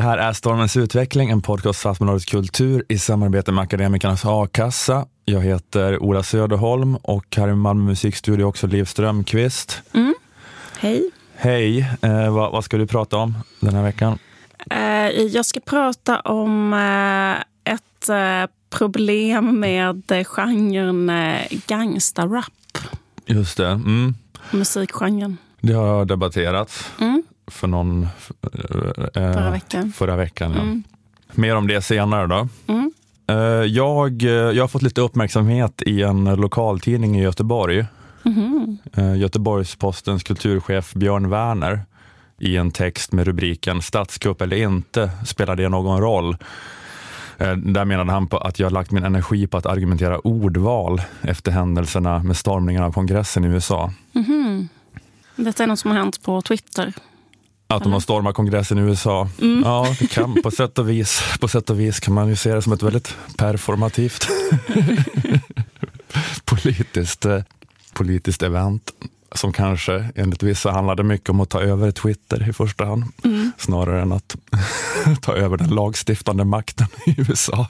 Det här är Stormens utveckling, en podcast för Aftonbladets kultur i samarbete med Akademikernas a-kassa. Jag heter Ola Söderholm och här i Malmö musikstudio också Liv Strömqvist. Hej. Hej, eh, vad, vad ska du prata om den här veckan? Eh, jag ska prata om eh, ett eh, problem med genren eh, gangsterrap. Just det, mm. Musikgenren. det har debatterats Mm. För någon... eh, Förra veckan. Förra veckan, ja. Mm. Mer om det senare då. Mm. Eh, Jag, eh, jag har fått lite uppmärksamhet i en lokaltidning i Göteborg. Eh, Göteborgs-Postens kulturchef Björn Werner i en text med rubriken Statskupp eller inte, spelar det någon roll? Eh, Där menade han på att jag lagt min energi på att argumentera ordval efter händelserna med stormningen av kongressen i USA. Mhm. Detta är något som har hänt på Twitter. Att de har stormat kongressen i USA. Ja, det kan, på, sätt och vis, på sätt och vis kan man ju se det som ett väldigt performativt politiskt, eh, politiskt event som kanske enligt vissa handlade mycket om att ta över Twitter i första hand, snarare än att ta över den lagstiftande makten i USA.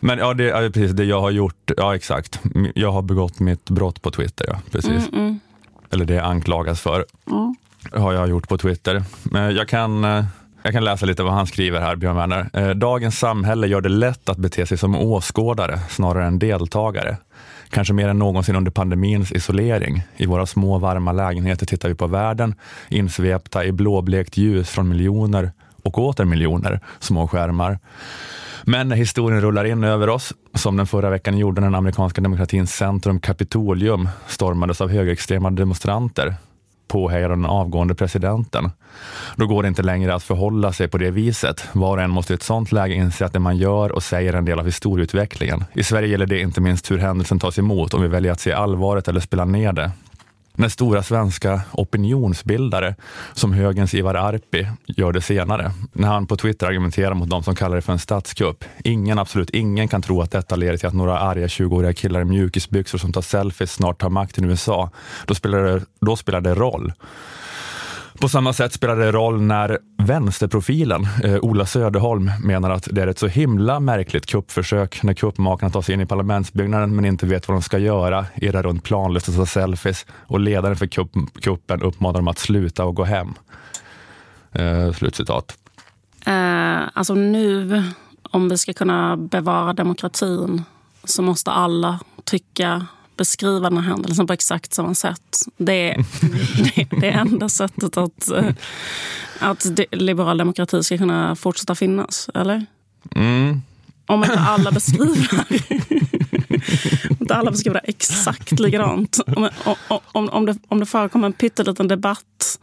Men ja, det är precis det jag har gjort. Ja, exakt. Jag har begått mitt brott på Twitter, ja. Precis. Mm. Eller det jag anklagas för Mm har jag gjort på Twitter. Eh, jag kan, eh, jag kan läsa lite vad han skriver här, Björn Werner. Eh, dagens samhälle gör det lätt att bete sig som åskådare snarare än deltagare. Kanske mer än någonsin under pandemins isolering. I våra små varma lägenheter tittar vi på världen insvepta i blåblekt ljus från miljoner och åter miljoner små skärmar. Men när historien rullar in över oss, som den förra veckan gjorde när den amerikanska demokratins centrum Kapitolium stormades av högerextrema demonstranter, påhejade av den avgående presidenten. Då går det inte längre att förhålla sig på det viset. Var och en måste i ett sånt läge inse att det man gör och säger är en del av historieutvecklingen. I Sverige gäller det inte minst hur händelsen tas emot, om vi väljer att se allvaret eller spela ner det. När stora svenska opinionsbildare som högens Ivar Arpi gör det senare. När han på Twitter argumenterar mot de som kallar det för en statskupp. Ingen, absolut ingen kan tro att detta leder till att några arga 20-åriga killar i mjukisbyxor som tar selfies snart tar makten i USA. Då spelar det, då spelar det roll. På samma sätt spelar det roll när vänsterprofilen eh, Ola Söderholm menar att det är ett så himla märkligt kuppförsök när kuppmakarna tar sig in i parlamentsbyggnaden men inte vet vad de ska göra, irrar runt planlöst och tar selfies och ledaren för kupp, kuppen uppmanar dem att sluta och gå hem. Eh, slutcitat. Eh, alltså nu, om vi ska kunna bevara demokratin så måste alla tycka beskriva den här händelsen på exakt samma sätt. Det är det, det enda sättet att, eh, att liberal demokrati ska kunna fortsätta finnas, eller? Mm. Om inte alla beskriver om inte alla beskriver det exakt likadant. Om, om, om, det, om det förekommer en pytteliten debatt,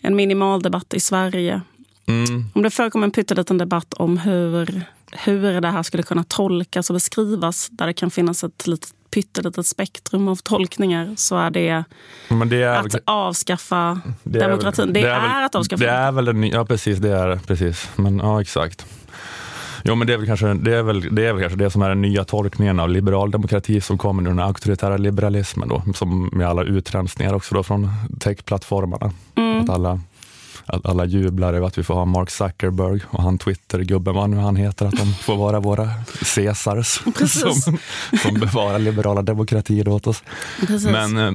en minimal debatt i Sverige Mm. om det förekommer en pytteliten debatt om hur, hur det här skulle kunna tolkas och beskrivas där det kan finnas ett litet, pyttelitet spektrum av tolkningar så är det det är, att avskaffa det är demokratin. det, det är, väl- att avskaffa Det är väl den ja precis, det är precis. Men ja, exakt. Jo, men det är, väl kanske, det, är väl, det är väl kanske det som är den nya tolkningen av liberal demokrati som kommer ur den auktoritära liberalismen då, som med alla utrensningar också då från techplattformarna. Mm. Att alla, alla jublar över att vi får ha Mark Zuckerberg och han Twitter-gubben, vad nu han heter, att de får vara våra Caesars som, som bevarar liberala demokratier åt oss. Precis. Men eh,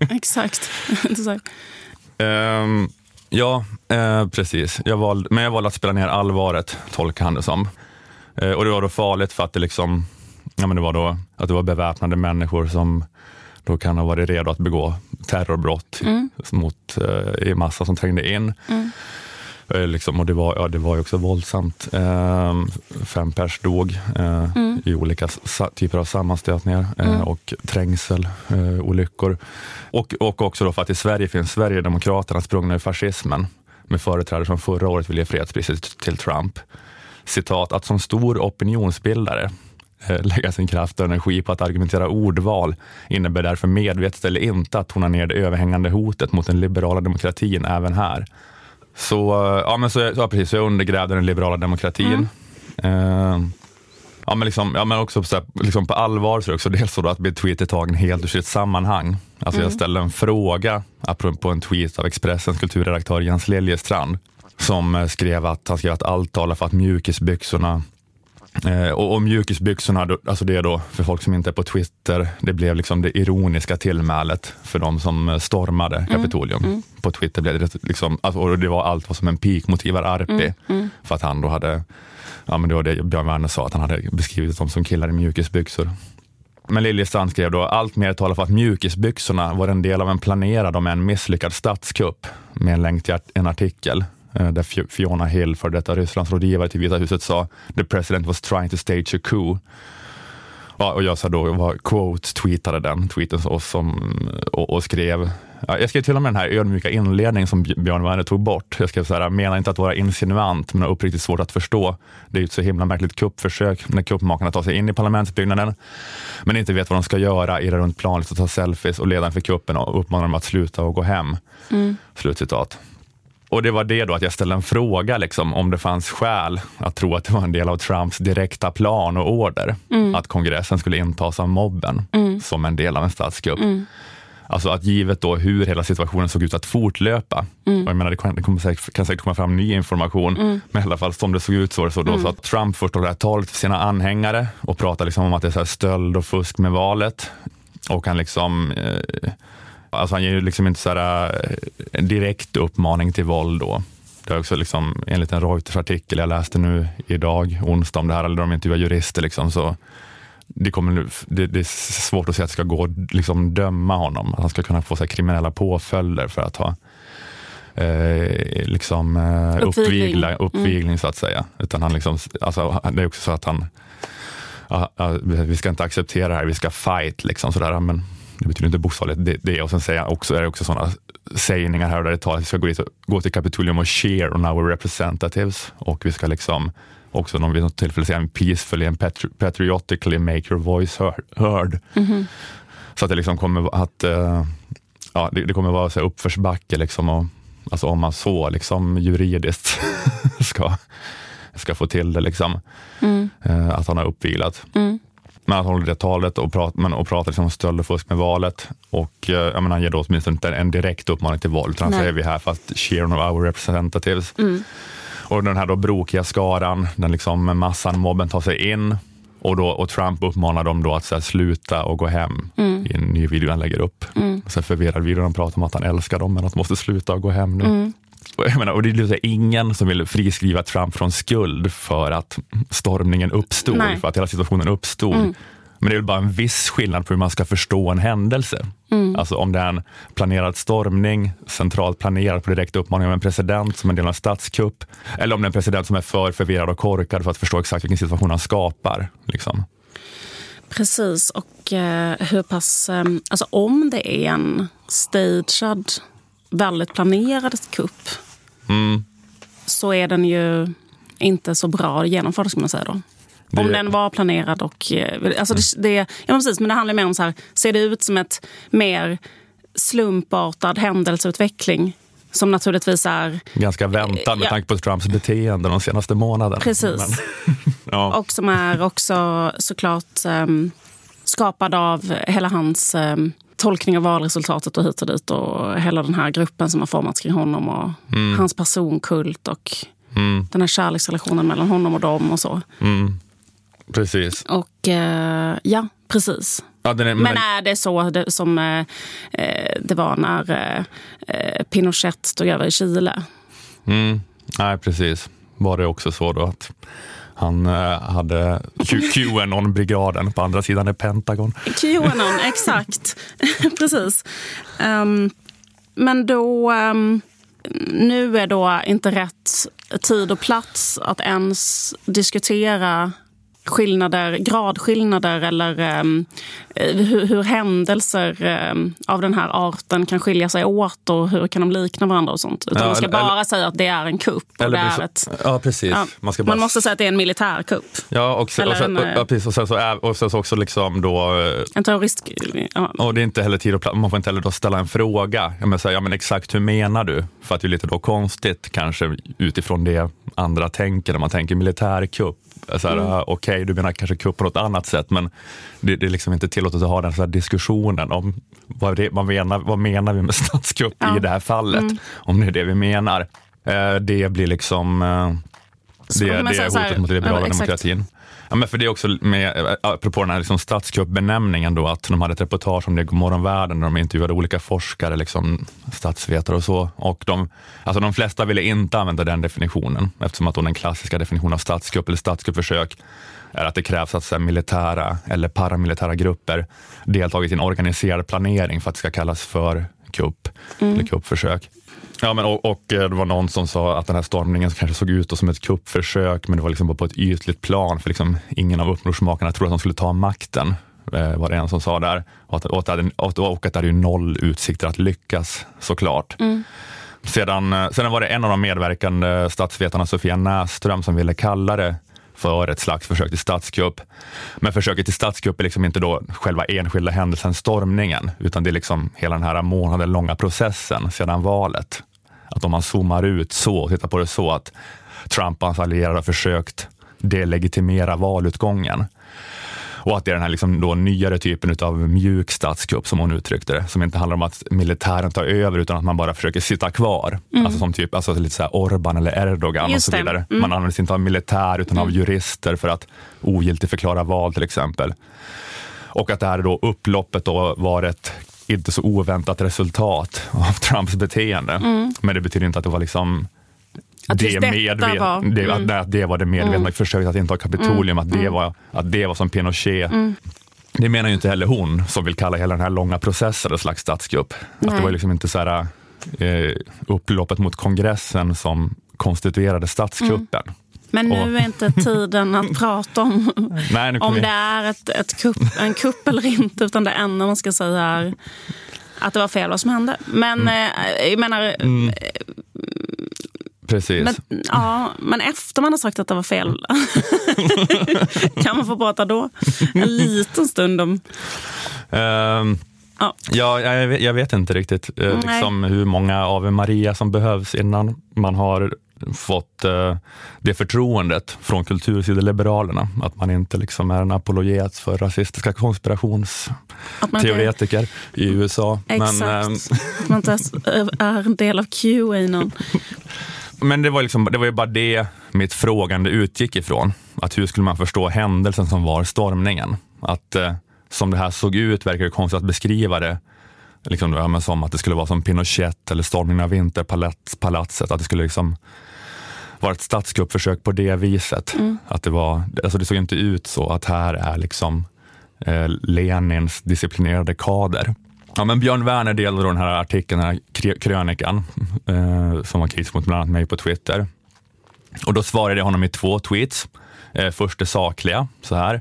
Exakt. Exakt. Ehm, ja, eh, precis. Jag valde, men jag valde att spela ner allvaret, tolkar han det som. Eh, och det var då farligt för att det liksom, ja men det var då att det var beväpnade människor som då kan ha varit redo att begå terrorbrott mot, eh, i massa som trängde in. Eh, Liksom, och det var, ja, det var ju också våldsamt. Eh, fem pers dog eh, i olika typer av sammanstötningar eh, och trängsel, eh, olyckor. Och, och också då för att i Sverige finns Sverigedemokraterna sprungna ur fascismen med företrädare som förra året ville ge fredspriset till Trump. Citat, att som stor opinionsbildare lägga sin kraft och energi på att argumentera ordval innebär därför medvetet eller inte att tona ner det överhängande hotet mot den liberala demokratin även här. Så, ja, men så, ja, precis, så jag undergrävde den liberala demokratin. Eh, ja, men liksom, ja, men också så här, liksom på allvar så är det också dels så att bli tweetet tagen helt ur sitt sammanhang. Alltså Jag ställde en fråga apropå en tweet av Expressens kulturredaktör Jens Liljestrand som eh, skrev att han skrev att allt talar för att mjukisbyxorna Eh, och, och mjukisbyxorna, alltså det då, för folk som inte är på Twitter, det blev liksom det ironiska tillmälet för de som eh, stormade Kapitolium. På Twitter blev det liksom, alltså, och det var allt var som en pik mot Ivar Arpi. För att han då hade, ja men det var det Björn Werner sa, att han hade beskrivit dem som killar i mjukisbyxor. Men Liljestrand skrev då, allt mer talar för att mjukisbyxorna var en del av en planerad om en misslyckad statskupp med en länk till en artikel eh, där Fi- Fiona Hill, för detta Rysslands rådgivare till Vita huset, sa the president was trying to stage a coup. Ja, och jag sa då, var, quote tweetade den tweeten och, som, och, och skrev, ja, jag skrev till och med den här ödmjuka inledningen som Bj- Björn Werner tog bort. Jag skrev så här, menar inte att vara insinuant, men har uppriktigt svårt att förstå. Det är ju ett så himla märkligt kuppförsök när kuppmakarna tar sig in i parlamentsbyggnaden, men inte vet vad de ska göra, irra runt planet och ta selfies och ledaren för kuppen och uppmanar dem att sluta och gå hem. Slutcitat. Och det var det då att jag ställde en fråga liksom, om det fanns skäl att tro att det var en del av Trumps direkta plan och order att kongressen skulle intas av mobben som en del av en statskupp. Alltså att givet då hur hela situationen såg ut att fortlöpa, och jag menar det kan, det kommer säkert, kan säkert komma fram ny information, men i alla fall som det såg ut så var det så, då, så att Trump först håller det här talet för sina anhängare och pratar liksom om att det är så stöld och fusk med valet. Och han liksom eh, Alltså han ger ju liksom inte så här, eh, direkt uppmaning till våld då. Det är också liksom, enligt en Reuters-artikel jag läste nu idag, onsdag om det här, eller de intervjuar jurister, liksom, så det, kommer, det, det är svårt att säga att det ska gå att liksom döma honom. Att han ska kunna få så här, kriminella påföljder för att ha eh, liksom, eh, uppvigla, uppvigling så att säga. Utan han liksom, alltså, det är också så att han, ja, ja, vi ska inte acceptera det här, vi ska fight. Liksom, sådär. Men det betyder inte bokstavligt det, det. Och sen säger han också, är det också sådana sägningar här där det talas att vi ska gå, dit, och- gå till Kapitolium och cheer on our representatives. Och vi ska liksom också någon vid något tillfälle säga peacefully and patri- patriotically make your voice heard. heard. Så att det liksom kommer att eh, ja, det, det kommer vara så uppförsbacke liksom och, alltså om man så liksom juridiskt ska, ska få till det liksom. Eh, att han har uppvilat. Men han håller det talet och, prat, men, och pratar liksom om stöld och fusk med valet. Och eh, jag menar, han ger då åtminstone inte en direkt uppmaning till våld, utan han Nej. säger vi är här för att cheer on our representatives. Och den här då brokiga skaran, den liksom massan, mobben tar sig in. Och, då, och Trump uppmanar dem då att så här, sluta och gå hem i en ny video han lägger upp. Och så förvirrad video, de pratar om att han älskar dem, men att de måste sluta och gå hem nu. Och, jag menar, och det är ingen som vill friskriva Trump från skuld för att stormningen uppstod, Nej. för att hela situationen uppstod. Men det är väl bara en viss skillnad på hur man ska förstå en händelse. Alltså om det är en planerad stormning, centralt planerad på direkt uppmaning av en president som en del av en statskupp, eller om det är en president som är för förvirrad och korkad för att förstå exakt vilken situation han skapar. Liksom. Precis, och eh, hur pass... Eh, alltså om det är en staged, väldigt planerad kupp Mm. så är den ju inte så bra genomförd, ska man säga då. Det- Om den var planerad och... eh, Alltså det, det, ja, men precis, men det handlar mer om så här, ser det ut som ett mer slumpartad händelseutveckling som naturligtvis är... Ganska väntad med Ja. tanke på Trumps beteende de senaste månaderna. Precis. Men, ja. Och som är också såklart um, skapad av hela hans um, tolkning av valresultatet och hit och dit och hela den här gruppen som har formats kring honom och hans personkult och Mm, den här kärleksrelationen mellan honom och dem och så. mm, precis. Och eh, ja, precis. Ja, är, Men men, är det så det, som eh, eh, det var när eh, eh, Pinochet tog över i Chile? mm, nej, precis. Var det också så då att han eh, hade Qanon-brigaden på andra sidan i Pentagon. Qanon, exakt. Precis. Ehm, men då... ehm, nu är då inte rätt tid och plats att ens diskutera skillnader, gradskillnader eller eh, hur, hur händelser ehm, av den här arten kan skilja sig åt och hur kan de likna varandra och sånt. Utan Ja, man ska eller- bara eller- säga att det är en kupp. Eller det är ett, ja, precis. ja, Man ska bara man måste säga att det är en militärkupp. Ja, och sen, Eller och sen, en, eh, ja, precis, och sen så, är, och sen så också liksom då, eh, En terrorist... Ja. och det är inte heller tid och plats, man får inte heller då ställa en fråga. Jag menar, här, ja, men exakt hur menar du? För att det är lite då konstigt kanske utifrån det andra tänker, när man tänker militärkupp. Så här, ah, Okej, du menar kanske kupp på något annat sätt, men det, det är liksom inte tillåtet att ha den så diskussionen om vad, det, vad, menar, vad menar vi med statskupp Ja. i det här fallet, om det är det vi menar. Eh, det blir liksom eh, det, det är hotet här, mot liberala ja, demokratin. Ja, men för det är också med, eh, apropå den här liksom statskuppbenämningen då, att de hade ett reportage om det i Godmorgonvärlden där de intervjuade olika forskare, liksom, statsvetare och så. Och de, alltså de flesta ville inte använda den definitionen eftersom att den klassiska definitionen av statskupp eller statskuppförsök är att det krävs att så militära eller paramilitära grupper deltagit i en organiserad planering för att det ska kallas för kupp eller kuppförsök. Ja, men och, och eh, det var någon som sa att den här stormningen kanske såg ut som ett kuppförsök, men det var liksom bara på ett ytligt plan, för liksom ingen av upprorsmakarna trodde att de skulle ta makten, eh, var det en som sa där. Och att, och att, och att, det hade ju noll utsikter att lyckas, såklart. Sedan, eh, sedan var det en av de medverkande statsvetarna, Sofia Näsström, som ville kalla det för ett slags försök till statskupp. Men försöket till statskupp är liksom inte då själva enskilda händelsen, stormningen, utan det är liksom hela den här månaden långa processen sedan valet. Att om man zoomar ut så och tittar på det så att Trump och hans allierade har försökt delegitimera valutgången. Och att det är den här liksom då nyare typen av mjuk statskupp som hon uttryckte det, som inte handlar om att militären tar över utan att man bara försöker sitta kvar. Alltså som typ alltså lite så här Orban eller Erdogan och Mm. Just så det. vidare. Man använder sig inte av militär utan av jurister för att ogiltigförklara val till exempel. Och att det här då upploppet då var ett inte så oväntat resultat av Trumps beteende. Men det betyder inte att det var liksom Mm. Att detta medvet- var- det, mm. att, det- att det var det medvetna försöket att inta Kapitolium, att, det var, att det var som Pinochet. Mm. Det menar ju inte heller hon som vill kalla hela den här långa processen en slags statskupp. Att det var liksom inte så här, eh, upploppet mot kongressen som konstituerade statskuppen. Men nu Och- är inte tiden att prata om Nej, om vi- det är ett, ett kupp, en kupp eller inte. Utan det enda man ska säga är att det var fel vad som hände. Men Mm. eh, jag menar, Precis. men, ja, men efter man har sagt att det var fel, kan man få prata då? En liten stund om... Ehm, Ja. Ja, jag vet, jag vet inte riktigt eh, liksom hur många Ave Maria som behövs innan man har fått eh, det förtroendet från kultursideliberalerna. Att man inte liksom är en apologet för rasistiska konspirationsteoretiker i USA. Men, exakt. ehm, att man inte är en del av QAnon. men det var, liksom, det var ju bara det mitt frågande utgick ifrån. Att hur skulle man förstå händelsen som var stormningen? Att eh, som det här såg ut verkar det konstigt att beskriva det liksom, ja, men som att det skulle vara som Pinochet eller stormningen av Vinterpalatset. Att det skulle liksom vara ett statskuppförsök på det viset. Att det, var, alltså det såg inte ut så att här är liksom eh, Lenins disciplinerade kader. Ja, men Björn Werner delade då den här artikeln, den här krönikan, eh, som var kritisk mot bland annat mig på Twitter. Och då svarade jag honom i två tweets. Eh, först det sakliga, så här.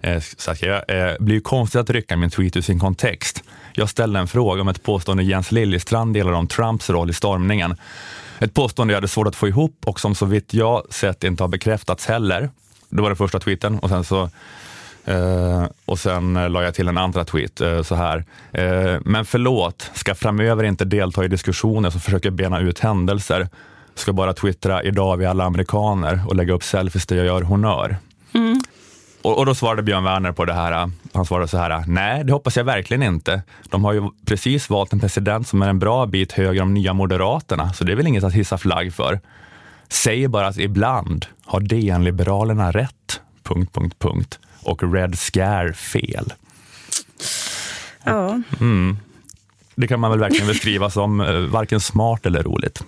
Eh, så att jag, eh, blir ju konstigt att rycka min tweet ur sin kontext. Jag ställde en fråga om ett påstående Jens Liljestrand delade om Trumps roll i stormningen. Ett påstående jag hade svårt att få ihop och som så vitt jag sett inte har bekräftats heller. Det var den första tweeten och sen så Eh, och sen eh, la jag till en andra tweet eh, så här. Men förlåt, ska framöver inte delta i diskussioner som försöker bena ut händelser. Ska bara twittra idag är vi alla amerikaner och lägga upp selfies där jag gör honör. Och, och då svarade Björn Werner på det här. Han svarade så här. Nej, det hoppas jag verkligen inte. De har ju precis valt en president som är en bra bit högre om nya Moderaterna, så det är väl inget att hissa flagg för. Säger bara att ibland har DN-liberalerna rätt. Punkt, punkt, punkt. Och Red Scare fel. Ja. Det kan man väl verkligen beskriva som eh, varken smart eller roligt.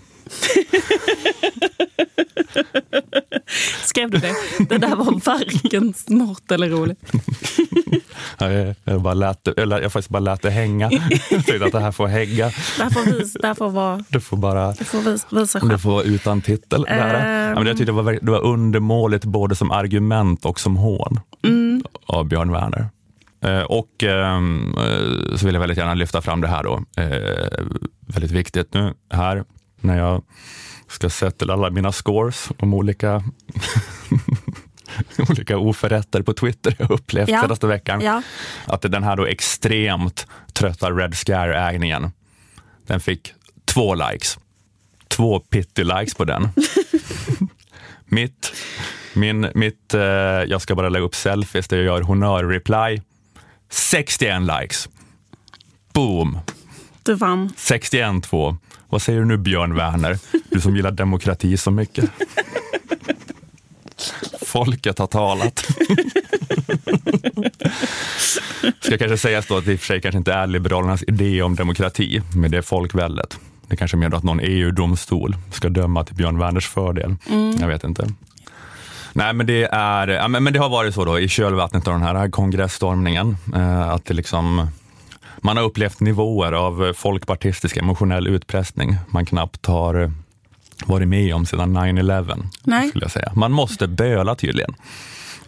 Ska skrev du det? Det där var varken smart eller roligt. Jag, bara lät det, jag, jag faktiskt bara lät det hänga. Jag tänkte att det här får hägga. Det här får, vis, det här får vara... Du får bara Du får vis, visa det själv. får vara utan titel. Det här. Jag tyckte det var, det var undermåligt både som argument och som hån av Björn Werner. Eh, och ehm, eh, så vill jag väldigt gärna lyfta fram det här då. Eh, väldigt viktigt nu här när jag ska sätta alla mina scores om olika olika oförrätter på Twitter jag upplevt Ja. senaste veckan. Ja. Att den här då extremt trötta Red Scare-ägningen, den fick två likes. Två pitty likes på den. mitt, min, mitt eh, jag ska bara lägga upp selfies där jag gör honör-reply. 61 likes. Boom! Du vann. 61-2. Vad säger du nu Björn Werner? Du som gillar demokrati så mycket. Folket har talat. Ska kanske sägas då att det i och för sig kanske inte är Liberalernas idé om demokrati, men det är folkväldet. Det är kanske mer då att någon EU-domstol ska döma till Björn Werners fördel. Jag vet inte. Nej, men det, är, ja, men men det har varit så då i kölvattnet av den här kongressstormningen, eh, att det liksom man har upplevt nivåer av folkpartistisk emotionell utpressning man knappt har varit med om sedan 9-11. Nej. Skulle jag säga. Man måste böla tydligen.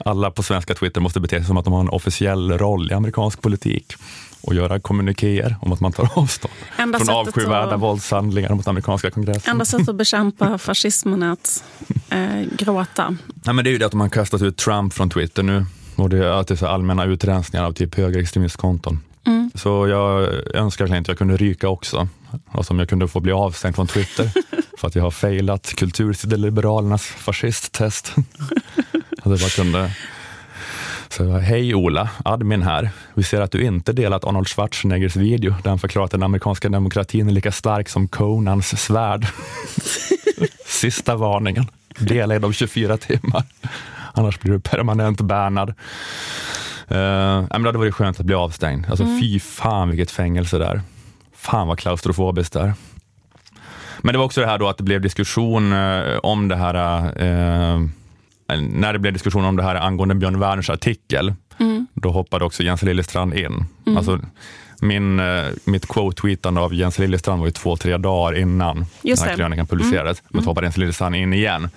Alla på svenska Twitter måste bete sig som att de har en officiell roll i amerikansk politik och göra kommunikéer om att man tar avstånd Enda från avskyvärda att- våldshandlingar mot amerikanska kongressen. Enda sättet att bekämpa fascismen är att eh, gråta. Nej, men det är ju det att har kastat ut Trump från Twitter nu och det är att det är allmänna utrensningar av typ högerextremistkonton. Så jag önskar verkligen att jag kunde ryka också. Alltså om jag kunde få bli avstängd från Twitter för att jag har failat kulturliberalernas fascisttest. att jag bara kunde så, hej Ola, admin här. Vi ser att du inte delat Arnold Schwarzeneggers video där han förklarar att den amerikanska demokratin är lika stark som Conans svärd. Sista varningen. Dela inom 24 timmar. Annars blir du permanent bannad. Uh, men det hade varit skönt att bli avstängd. Alltså fy fan vilket fängelse där. Fan vad klaustrofobiskt där. Men det var också det här då att det blev diskussion eh, om det här, eh, när det blev diskussion om det här angående Björn Werners artikel, då hoppade också Jens Liljestrand in. Alltså, min, eh, mitt quote-tweetande av Jens Liljestrand var ju två, tre dagar innan Just den här det. krönikan publicerades. Men så hoppade Jens Liljestrand in igen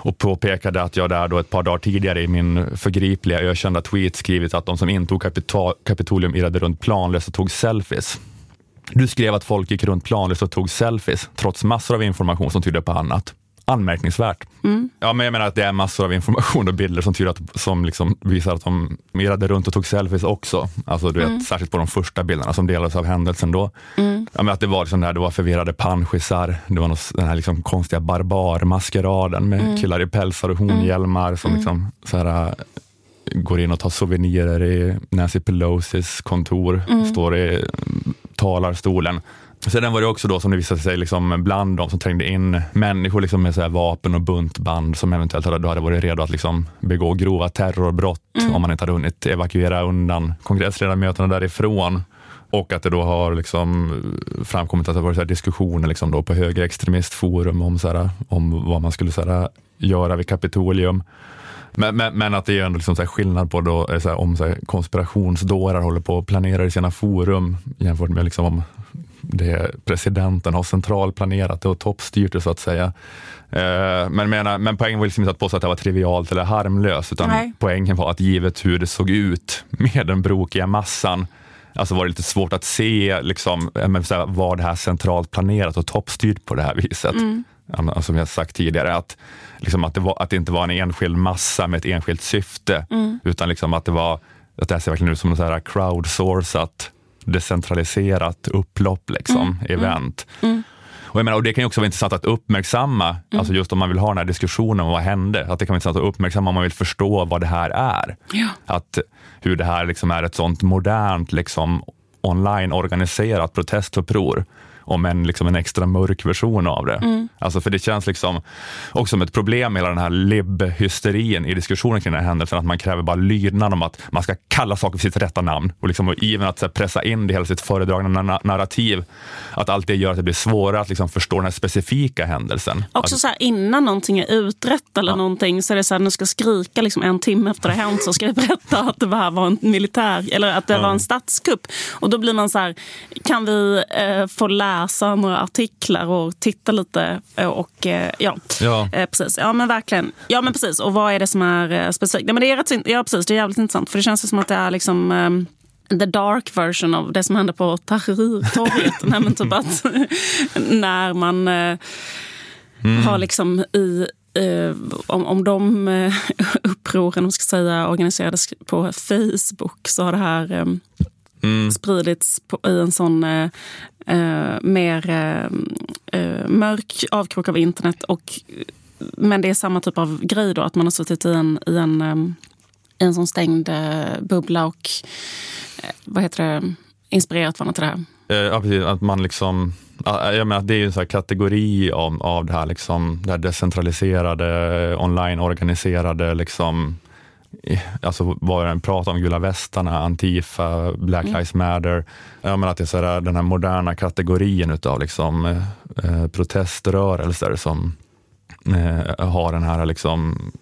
och påpekade att jag där då ett par dagar tidigare i min förgripliga ökända tweet skrivit att de som intog Kapitolium irrade runt planlöst och tog selfies. Du skrev att folk gick runt planlöst och tog selfies, trots massor av information som tyder på annat. Anmärkningsvärt. Ja, men jag menar att det är massor av information och bilder som, tyder att, som liksom visar att de irrade runt och tog selfies också. Alltså, du vet, Särskilt på de första bilderna som delades av händelsen då. Ja, men att det var liksom där, det var förvirrade panschisar, det var något, den här liksom konstiga barbarmaskeraden med killar i pälsar och hornhjälmar som liksom så här, äh, går in och tar souvenirer i Nancy Pelosis kontor, står i mm, talarstolen. Sedan var det också då som det visade sig liksom bland de som trängde in människor liksom med så här vapen och buntband som eventuellt hade, hade varit redo att liksom begå grova terrorbrott om man inte hade hunnit evakuera undan kongressledamöterna därifrån. Och att det då har liksom framkommit att det varit så diskussioner liksom då på högerextremistforum om, så här, om vad man skulle så här, göra vid Kapitolium. Men, men, men att det är ändå liksom så skillnad på då, eh, så här, om så här, konspirationsdårar håller på och planerar i sina forum jämfört med liksom om det presidenten har centralplanerat det och toppstyrt det så att säga. Eh, men, menar, men poängen var liksom inte att påstå att det var trivialt eller harmlöst, utan Nej. poängen var att givet hur det såg ut med den brokiga massan, alltså var det lite svårt att se liksom, eh, men så här, var det här centralt planerat och toppstyrt på det här viset. Men, Som jag sagt tidigare, att, liksom att, det var, att det inte var en enskild massa med ett enskilt syfte, utan liksom att det var att det här ser verkligen ut som något så här crowdsourcat, decentraliserat upplopp, liksom, event. Och, jag menar, och Det kan ju också vara intressant att uppmärksamma, alltså just om man vill ha den här diskussionen om vad hände, att det kan vara intressant att uppmärksamma om man vill förstå vad det här är. Ja. Att hur det här liksom är ett sånt modernt, liksom, online organiserat protestuppror. Om en, liksom en extra mörk version av det. Alltså för det känns liksom också som ett problem med hela den här lib-hysterin i diskussionen kring den här händelsen, att man kräver bara lydnad om att man ska kalla saker för sitt rätta namn och, liksom, och ivern att här, pressa in det i hela sitt föredragna na- narrativ, att allt det gör att det blir svårare att liksom, förstå den här specifika händelsen. Också Att- så här, innan någonting är utrett eller någonting så är det så här, nu ska skrika liksom en timme efter det har hänt så ska jag berätta att det här var en militär eller att det var en statskupp. Och då blir man så här, kan vi eh, få läsa några artiklar och titta lite och eh, ja, Ja. Eh, precis. Ja men verkligen. Ja men precis. Och vad är det som är eh, specifikt? Ja, men det är rätt, ja precis, det är jävligt intressant för det känns som att det är liksom eh, the dark version av det som hände på Tahrirtorget. Nej, men typ att när man eh, har liksom i eh, om, om de eh, upproren om ska säga, organiserades på Facebook så har det här eh, spridits på, i en sån eh, eh, mer eh, eh, mörk avkrok av internet. Och, men det är samma typ av grej då, att man har suttit i en, i en, eh, i en sån stängd bubbla och vad heter det, inspirerat varandra till det här. Ja, precis. Att man liksom, ja, jag menar, det är ju en sån här kategori av, av det här, liksom, det här decentraliserade, online-organiserade, liksom, alltså vad den pratar om, gula västarna, Antifa, Black Lives Matter. Jag menar att det är så här, den här moderna kategorin utav liksom, eh, eh, proteströrelser som eh, har den här liksom,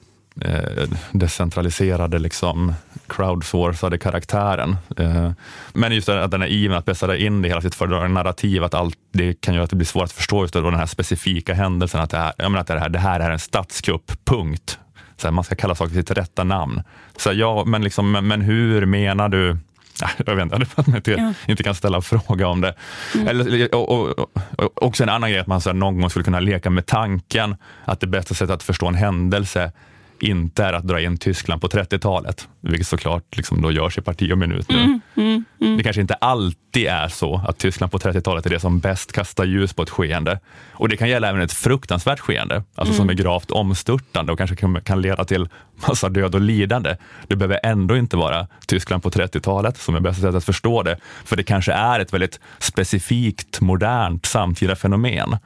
eh, decentraliserade, liksom, crowdsourcade karaktären. Eh, men just att den är ivern att pressa in det hela sitt föredragande narrativ, att allt det kan göra att det blir svårt att förstå just det, den här specifika händelsen, att det här, jag menar att det, här, det här är en statskupp, punkt. Så här, man ska kalla saker sitt rätta namn. Så här, ja, men, liksom, men, men hur menar du Ja, Jag vet inte, att man inte, Ja. inte kan ställa en fråga om det. Eller, och, och, och, och, också en annan grej, att man så här, någon gång skulle kunna leka med tanken att det bästa sättet att förstå en händelse inte är att dra in Tyskland på 30-talet, vilket såklart liksom då görs i parti och minut nu. Det kanske inte alltid är så att Tyskland på 30-talet är det som bäst kastar ljus på ett skeende. Och det kan gälla även ett fruktansvärt skeende, alltså som är gravt omstörtande och kanske kan, kan leda till massa död och lidande. Det behöver ändå inte vara Tyskland på 30-talet som är bästa sättet att förstå det, för det kanske är ett väldigt specifikt, modernt, samtida fenomen.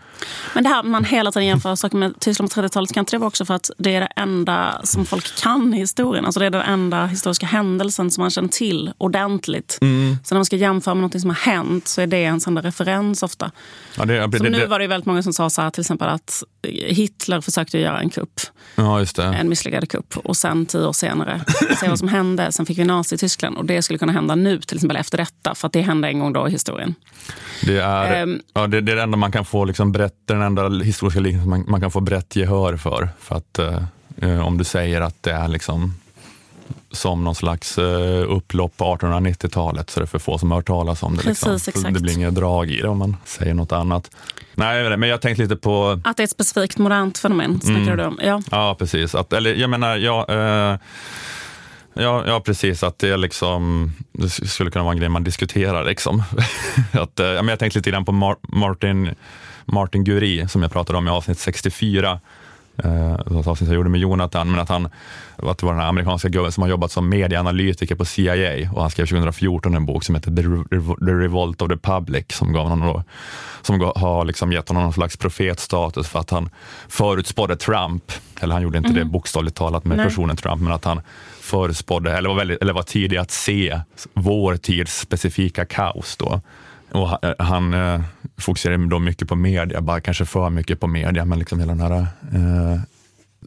Men det här man hela tiden jämför saker med Tyskland på 30-talet, kan inte det vara också för att det är det enda som folk kan i historien? Alltså det är den enda historiska händelsen som man känner till ordentligt. Så när man ska jämföra med något som har hänt så är det en sån där referens ofta. Ja, det, det, Som det, nu var det ju väldigt många som sa så här, till exempel att Hitler försökte göra en kupp, ja, en misslyckad kupp. Och sen tio år senare, se vad som hände. Sen fick vi Nazityskland och det skulle kunna hända nu, till exempel efter detta. För att det hände en gång då i historien. Det är, Ehm. ja, det, det är det enda man kan få liksom brett, den enda historiska liknelsen man, man kan få brett gehör för. För att eh, om du säger att det är liksom som någon slags eh, upplopp på 1890-talet så är det för få som har hört talas om det. liksom. Precis, exakt. Det blir inget drag i det om man säger något annat. Nej, jag men jag tänkte lite på Att det är ett specifikt modernt fenomen, snackar du om. Ja. Ja, precis. Att, eller jag menar, ja, eh, ja, ja, precis. Att det, är liksom, det skulle kunna vara en grej man diskuterar. Liksom. att, eh, ja, men jag tänkte lite grann på Mar- Martin, Martin Guri som jag pratade om i avsnitt 64. Eh, avsnitt jag gjorde med Jonathan, men att han att det var den här amerikanska gubben som har jobbat som medieanalytiker på CIA och han skrev 2014 en bok som heter The, Revo- The Revolt of the Public som gav honom då, som har liksom gett honom någon slags profetstatus för att han förutspådde Trump, eller han gjorde inte det bokstavligt talat med Nej. personen Trump, men att han förutspådde, eller var, väldigt, eller var tidig att se vår tids specifika kaos då. Och eh, han eh, fokuserar då mycket på media, bara kanske för mycket på media, men liksom hela den här eh,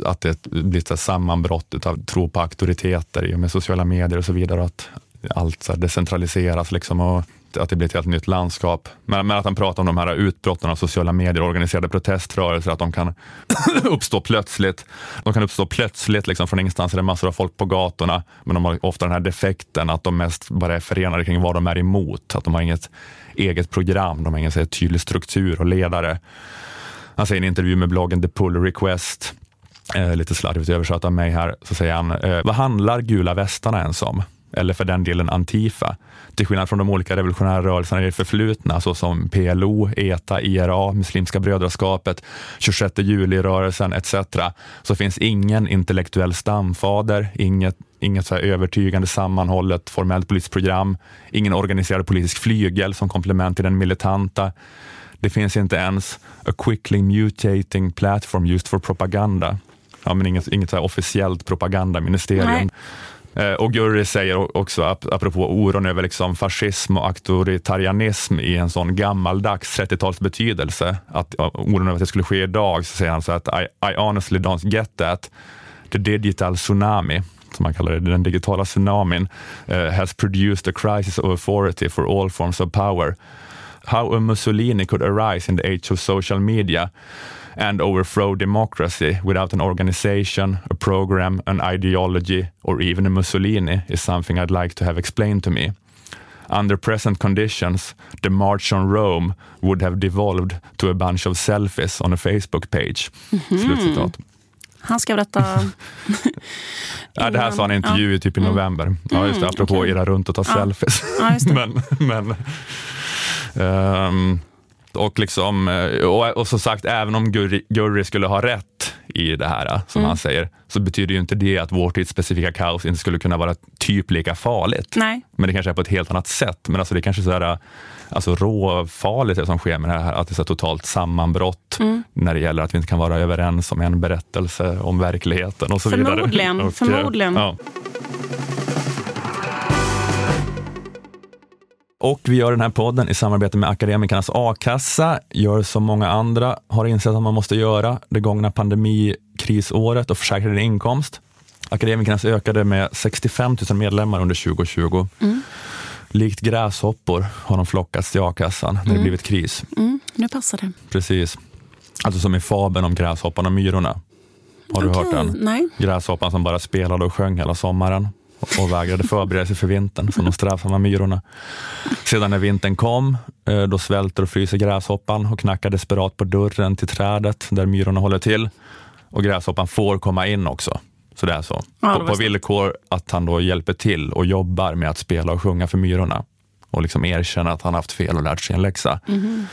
att det blir ett sammanbrott av tro på auktoriteter i och med sociala medier och så vidare. Och att allt så här decentraliseras liksom och att det blir ett helt nytt landskap. Men, men att han pratar om de här utbrotten av sociala medier och organiserade proteströrelser, att de kan uppstå plötsligt. De kan uppstå plötsligt liksom från ingenstans, är det massor av folk på gatorna, men de har ofta den här defekten att de mest bara är förenade kring vad de är emot. Att de har inget eget program, de har ingen så här, tydlig struktur och ledare. Han säger i en intervju med bloggen The Pull Request, eh, lite slarvigt översatt av mig här, så säger han, eh, vad handlar gula västarna ens om? Eller för den delen Antifa. Till skillnad från de olika revolutionära rörelserna i det förflutna, såsom PLO, ETA, IRA, Muslimska brödraskapet, 26 juli-rörelsen etc. Så finns ingen intellektuell stamfader, inget, inget så övertygande sammanhållet formellt politiskt program, ingen organiserad politisk flygel som komplement till den militanta Det finns inte ens a quickly mutating platform used for propaganda. Ja, men inget, inget så officiellt propagandaministerium. Nej. Eh, Och Gurri säger också, ap- apropå oron över liksom fascism och auktoritarianism i en sån gammaldags 30-tals betydelse, att oron över att det skulle ske idag, så säger han så att I, I honestly don't get that. The digital tsunami, som man kallar det, den digitala tsunamin, eh, has produced a crisis of authority for all forms of power. How a Mussolini could arise in the age of social media and overthrow democracy without an organization, a program, an ideology, or even a Mussolini is something I'd like to have explained to me. Under present conditions, the March on Rome would have devolved to a bunch of selfies on a Facebook page. Slutcitat. Han skrev detta... Ja, det här sa han i en intervju typ i november. Ja, just det, apropå okej. irra runt och ta selfies. Ja, just det. men, men, ehm, och, liksom, eh, och, och som sagt, även om Gurri, Gurri skulle ha rätt i det här, som Mm. han säger, så betyder ju inte det att vår tids specifika kaos inte skulle kunna vara typ lika farligt. Nej. Men det kanske är på ett helt annat sätt. Men alltså det är kanske så här, alltså råfarligt det som sker med det här, att det är så totalt sammanbrott Mm. när det gäller att vi inte kan vara överens om en berättelse om verkligheten och så vidare. Förmodligen, Och, eh, förmodligen. Ja. Och vi gör den här podden i samarbete med Akademikernas a-kassa, gör som många andra har insett att man måste göra det gångna pandemikrisåret och försäkra din inkomst. Akademikernas ökade med 65 000 medlemmar under 2020. Likt gräshoppor har de flockats till a-kassan när det blivit kris. Mm, nu passar det. Precis. Alltså som i fabeln om gräshoppan och myrorna. Har du hört den? Nej. Gräshoppan som bara spelade och sjöng hela sommaren och vägrade förbereda sig för vintern, som de strävsamma myrorna. Sedan när vintern kom, eh, då svälter och fryser gräshoppan och knackar desperat på dörren till trädet där myrorna håller till. Och gräshoppan får komma in också. Så det är så. Ja, på, på villkor att han då hjälper till och jobbar med att spela och sjunga för myrorna. Och liksom erkänner att han haft fel och lärt sig en läxa. Mhm.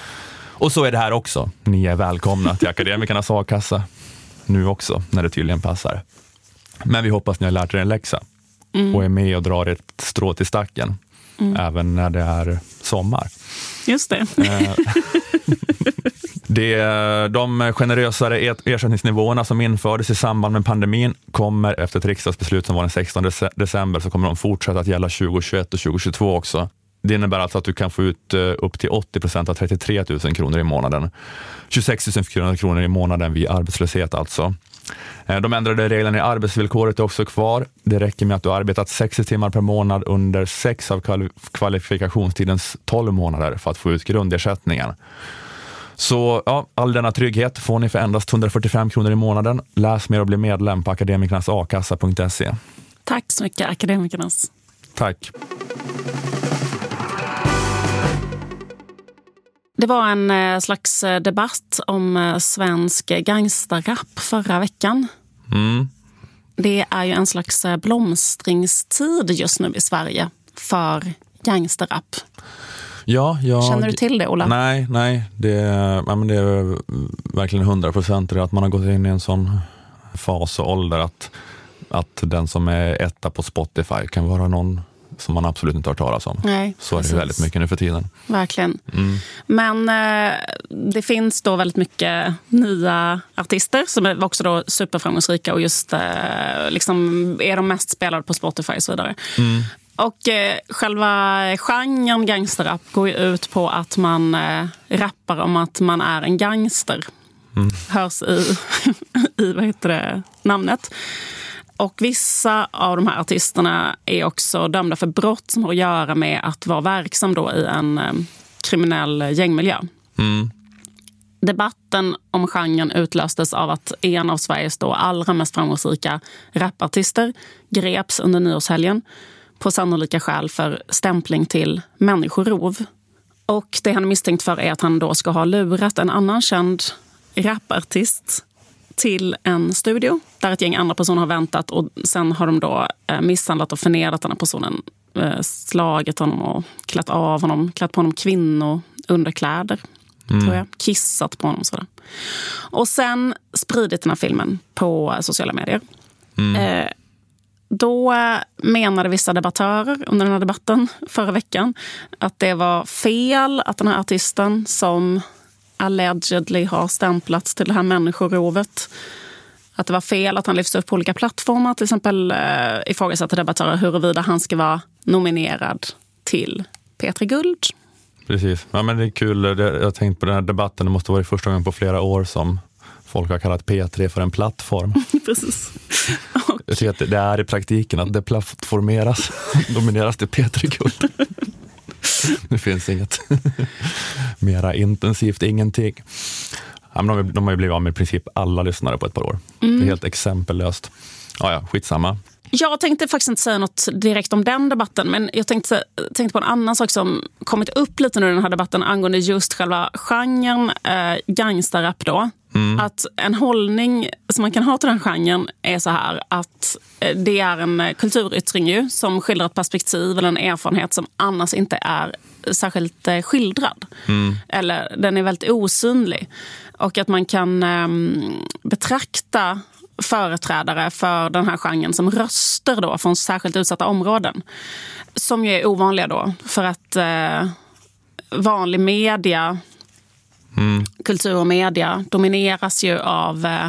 Och så är det här också. Ni är välkomna till Akademikernas a-kassa. Nu också, när det tydligen passar. Men vi hoppas ni har lärt er en läxa och är med och drar ett strå till stacken. Även när det är sommar. Just det. Eh, Det, de generösare er- ersättningsnivåerna som infördes i samband med pandemin kommer efter ett riksdagsbeslut som var den 16 dece- december så kommer de fortsätta att gälla 2021 och 2022 också. Det innebär alltså att du kan få ut eh, upp till 80 procent av 33 000 kronor i månaden. 26 000 kronor i månaden vid arbetslöshet alltså. Eh, De ändrade reglerna i arbetsvillkoret är också kvar. Det räcker med att du har arbetat 60 timmar per månad under sex av kvali- kvalifikationstidens 12 månader för att få ut grundersättningen. Så ja, all denna trygghet får ni för endast 145 kronor i månaden. Läs mer och bli medlem på akademikernasakassa.se. Tack så mycket, Akademikernas. Tack. Det var en eh, slags eh, debatt om eh, svensk gangsterrap förra veckan. Mm. Det är ju en slags blomstringstid just nu i Sverige för gangsterrap. Ja, jag... Känner du till det, Ola? Nej, nej. Det, ja, men det är verkligen 100 procent att man har gått in i en sån fas och ålder att, att den som är etta på Spotify kan vara någon som man absolut inte har hört talas om. Nej, Så är det precis. väldigt mycket nu för tiden. Verkligen. Mm. Men eh, det finns då väldigt mycket nya artister som är också då superframgångsrika och just eh, liksom är de mest spelade på Spotify och så vidare. Mm. Och eh, själva genren gangsterrap går ju ut på att man eh, rappar om att man är en gangster. Hörs i, i vad heter det, namnet. Och vissa av de här artisterna är också dömda för brott som har att göra med att vara verksam då i en eh, kriminell gängmiljö. Mm. Debatten om genren utlöstes av att en av Sveriges då allra mest framgångsrika rapartister greps under nyårshelgen på sannolika skäl för stämpling till människorov. Och det han är misstänkt för är att han då ska ha lurat en annan känd rapartist till en studio där ett gäng andra personer har väntat och sen har de då eh, misshandlat och förnedrat den här personen. Eh, slagit honom och klätt av honom, klätt på honom kvinnounderkläder. Tror jag. Kissat på honom. Sådär. Och sen spridit den här filmen på sociala medier. Eh, då menade vissa debattörer under den här debatten förra veckan att det var fel att den här artisten som allegedly har stämplats till det här människorovet. Att det var fel att han lyfts upp på olika plattformar. Till exempel eh, ifrågasatte debattörer huruvida han ska vara nominerad till P3 Guld. Precis. Ja, men det är kul. Jag har tänkt på den här debatten. Det måste vara första gången på flera år som folk har kallat P3 för en plattform. Precis. Jag tycker att det- det är i praktiken att det plattformeras, domineras till P3 Guld. Det finns inget mera intensivt, ingenting. Ja, de, har- de har ju blivit av med i princip alla lyssnare på ett par år. Det är helt exempellöst. Ja, ja, skitsamma. Jag tänkte faktiskt inte säga något direkt om den debatten men jag tänkte, tänkte på en annan sak som kommit upp lite nu i den här debatten angående just själva genren eh, gangsterrap. Då. Att en hållning som man kan ha till den genren är så här att eh, det är en eh, kulturyttring ju, som skildrar ett perspektiv eller en erfarenhet som annars inte är särskilt eh, skildrad. Eller den är väldigt osynlig. Och att man kan ehm, betrakta företrädare för den här genren som röster då från särskilt utsatta områden. Som ju är ovanliga då, för att eh, vanlig media, kultur och media domineras ju av eh,